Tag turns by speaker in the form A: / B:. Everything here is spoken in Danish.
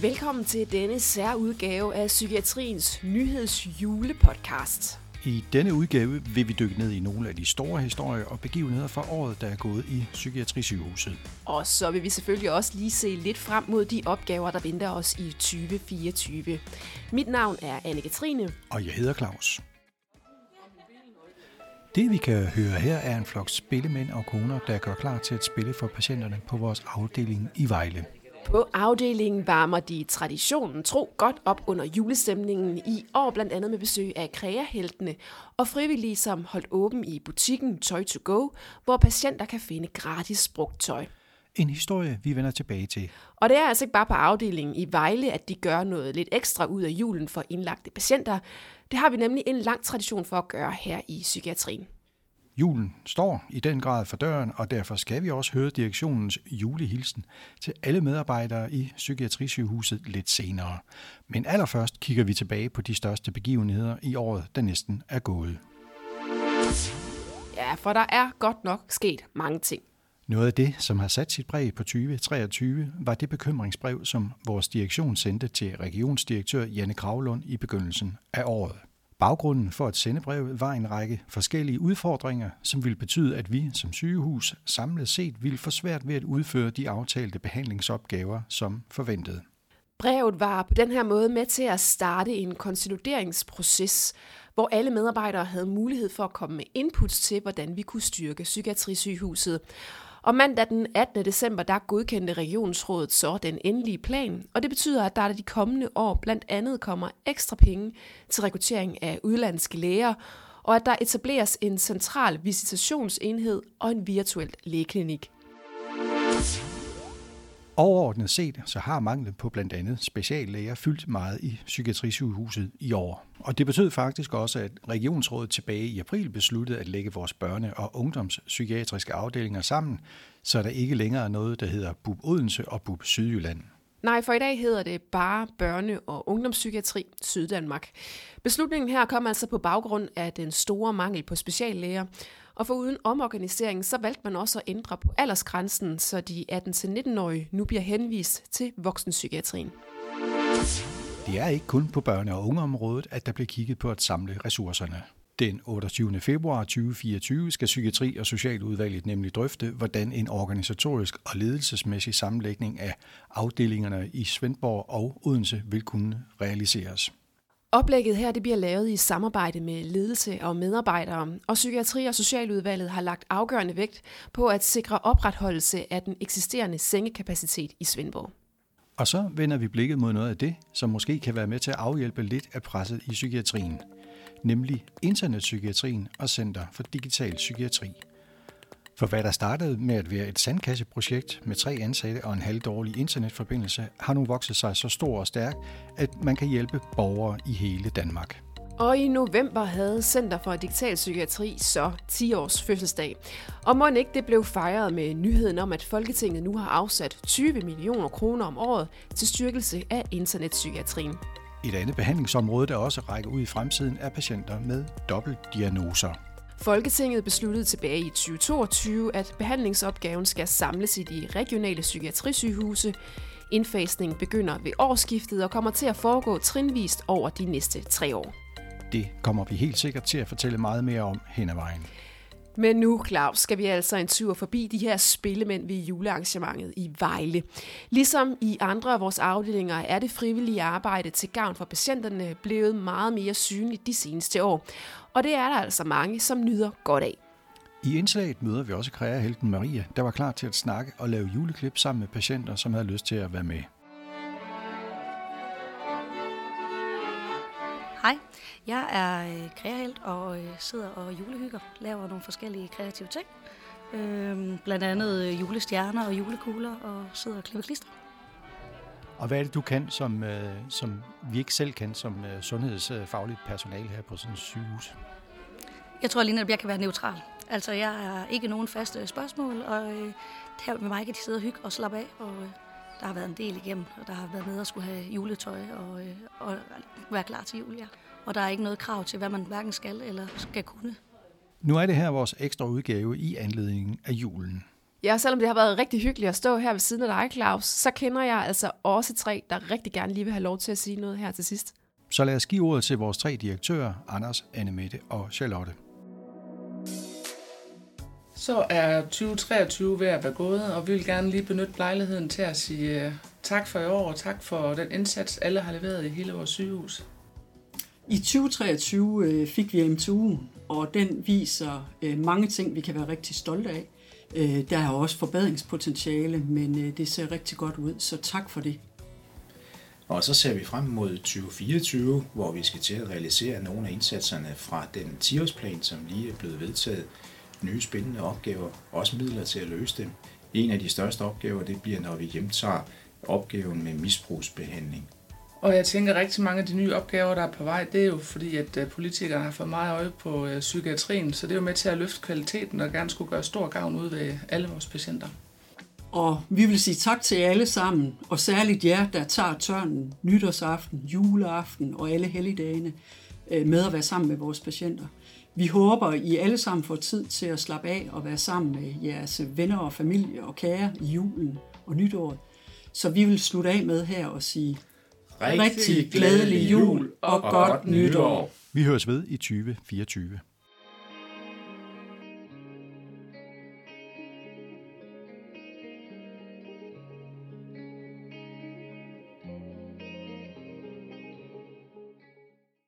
A: Velkommen til denne særudgave af Psykiatriens nyhedsjulepodcast.
B: I denne udgave vil vi dykke ned i nogle af de store historier og begivenheder fra året, der er gået i Psykiatrisygehuset.
A: Og så vil vi selvfølgelig også lige se lidt frem mod de opgaver, der venter os i 2024. Mit navn er Anne-Katrine.
B: Og jeg hedder Claus. Det vi kan høre her er en flok spillemænd og koner, der gør klar til at spille for patienterne på vores afdeling i Vejle.
A: På afdelingen varmer de traditionen tro godt op under julestemningen i år, blandt andet med besøg af kreaheltene og frivillige, som holdt åben i butikken Toy to Go, hvor patienter kan finde gratis brugt tøj.
B: En historie, vi vender tilbage til.
A: Og det er altså ikke bare på afdelingen i Vejle, at de gør noget lidt ekstra ud af julen for indlagte patienter. Det har vi nemlig en lang tradition for at gøre her i psykiatrien.
B: Julen står i den grad for døren, og derfor skal vi også høre direktionens julehilsen til alle medarbejdere i Psykiatrisygehuset lidt senere. Men allerførst kigger vi tilbage på de største begivenheder i året, der næsten er gået.
A: Ja, for der er godt nok sket mange ting.
B: Noget af det, som har sat sit præg på 2023, var det bekymringsbrev, som vores direktion sendte til regionsdirektør Janne Kravlund i begyndelsen af året. Baggrunden for at sende brevet var en række forskellige udfordringer, som ville betyde, at vi som sygehus samlet set ville få svært ved at udføre de aftalte behandlingsopgaver som forventet.
A: Brevet var på den her måde med til at starte en konsolideringsproces, hvor alle medarbejdere havde mulighed for at komme med inputs til, hvordan vi kunne styrke psykiatrisygehuset. Og mandag den 18. december, der godkendte regionsrådet så den endelige plan, og det betyder, at der de kommende år blandt andet kommer ekstra penge til rekruttering af udlandske læger, og at der etableres en central visitationsenhed og en virtuel lægeklinik.
B: Overordnet set så har manglen på blandt andet speciallæger fyldt meget i psykiatrisygehuset i år. Og det betød faktisk også, at regionsrådet tilbage i april besluttede at lægge vores børne- og ungdomspsykiatriske afdelinger sammen, så der ikke længere er noget, der hedder BUB Odense og BUB Sydjylland.
A: Nej, for i dag hedder det bare børne- og ungdomspsykiatri Syddanmark. Beslutningen her kom altså på baggrund af den store mangel på speciallæger, og for uden omorganiseringen, så valgte man også at ændre på aldersgrænsen, så de 18-19-årige nu bliver henvist til voksenpsykiatrien.
B: Det er ikke kun på børne- og ungeområdet, at der bliver kigget på at samle ressourcerne. Den 28. februar 2024 skal Psykiatri- og Socialudvalget nemlig drøfte, hvordan en organisatorisk og ledelsesmæssig sammenlægning af afdelingerne i Svendborg og Odense vil kunne realiseres.
A: Oplægget her det bliver lavet i samarbejde med ledelse og medarbejdere, og Psykiatri- og Socialudvalget har lagt afgørende vægt på at sikre opretholdelse af den eksisterende sengekapacitet i Svendborg.
B: Og så vender vi blikket mod noget af det, som måske kan være med til at afhjælpe lidt af presset i psykiatrien, nemlig internetpsykiatrien og Center for Digital Psykiatri. For hvad der startede med at være et sandkasseprojekt med tre ansatte og en halvdårlig internetforbindelse, har nu vokset sig så stor og stærk, at man kan hjælpe borgere i hele Danmark.
A: Og i november havde Center for Digital Psykiatri så 10 års fødselsdag. Og må ikke det blev fejret med nyheden om, at Folketinget nu har afsat 20 millioner kroner om året til styrkelse af internetpsykiatrien.
B: Et andet behandlingsområde, der også rækker ud i fremtiden, er patienter med dobbeltdiagnoser.
A: Folketinget besluttede tilbage i 2022, at behandlingsopgaven skal samles i de regionale psykiatrisygehuse. Indfasningen begynder ved årsskiftet og kommer til at foregå trinvist over de næste tre år.
B: Det kommer vi helt sikkert til at fortælle meget mere om hen ad vejen.
A: Men nu, Claus, skal vi altså en tur forbi de her spillemænd ved julearrangementet i Vejle. Ligesom i andre af vores afdelinger er det frivillige arbejde til gavn for patienterne blevet meget mere synligt de seneste år. Og det er der altså mange, som nyder godt af.
B: I indslaget møder vi også kreahelten Maria, der var klar til at snakke og lave juleklip sammen med patienter, som havde lyst til at være med.
C: Hej, jeg er øh, kreahelt og øh, sidder og julehygger, laver nogle forskellige kreative ting. Øh, blandt andet øh, julestjerner og julekugler og sidder og klipper klister.
B: Og hvad er det, du kan, som, øh, som vi ikke selv kan som øh, sundhedsfagligt personale her på sådan et sygehus?
C: Jeg tror lige, at jeg kan være neutral. Altså, jeg har ikke nogen faste spørgsmål, og øh, her med mig kan de sidde og hygge og slappe af, og øh, der har været en del igennem, og der har været med at skulle have juletøj og, øh, og være klar til jul, ja. Og der er ikke noget krav til, hvad man hverken skal eller skal kunne.
B: Nu er det her vores ekstra udgave i anledningen af julen.
A: Ja, selvom det har været rigtig hyggeligt at stå her ved siden af dig, Claus, så kender jeg altså også tre, der rigtig gerne lige vil have lov til at sige noget her til sidst.
B: Så lad os give ordet til vores tre direktører, Anders, Annemette og Charlotte.
D: Så er 2023 ved at være gået, og vi vil gerne lige benytte lejligheden til at sige uh, tak for i år, og tak for den indsats, alle har leveret i hele vores sygehus.
E: I 2023 øh, fik vi MTU, og den viser øh, mange ting, vi kan være rigtig stolte af. Øh, der er også forbedringspotentiale, men øh, det ser rigtig godt ud, så tak for det.
F: Og så ser vi frem mod 2024, hvor vi skal til at realisere nogle af indsatserne fra den 10-årsplan, som lige er blevet vedtaget. Nye spændende opgaver, også midler til at løse dem. En af de største opgaver, det bliver, når vi hjemtager opgaven med misbrugsbehandling.
D: Og jeg tænker rigtig mange af de nye opgaver, der er på vej, det er jo fordi, at øh, politikerne har fået meget øje på øh, psykiatrien, så det er jo med til at løfte kvaliteten og gerne skulle gøre stor gavn ud ved alle vores patienter.
E: Og vi vil sige tak til jer alle sammen, og særligt jer, der tager tørnen nytårsaften, juleaften og alle helligdagene øh, med at være sammen med vores patienter. Vi håber, I alle sammen får tid til at slappe af og være sammen med jeres venner og familie og kære i julen og nytåret. Så vi vil slutte af med her og sige rigtig glædelig jul og godt nytår.
B: Vi høres ved i 2024.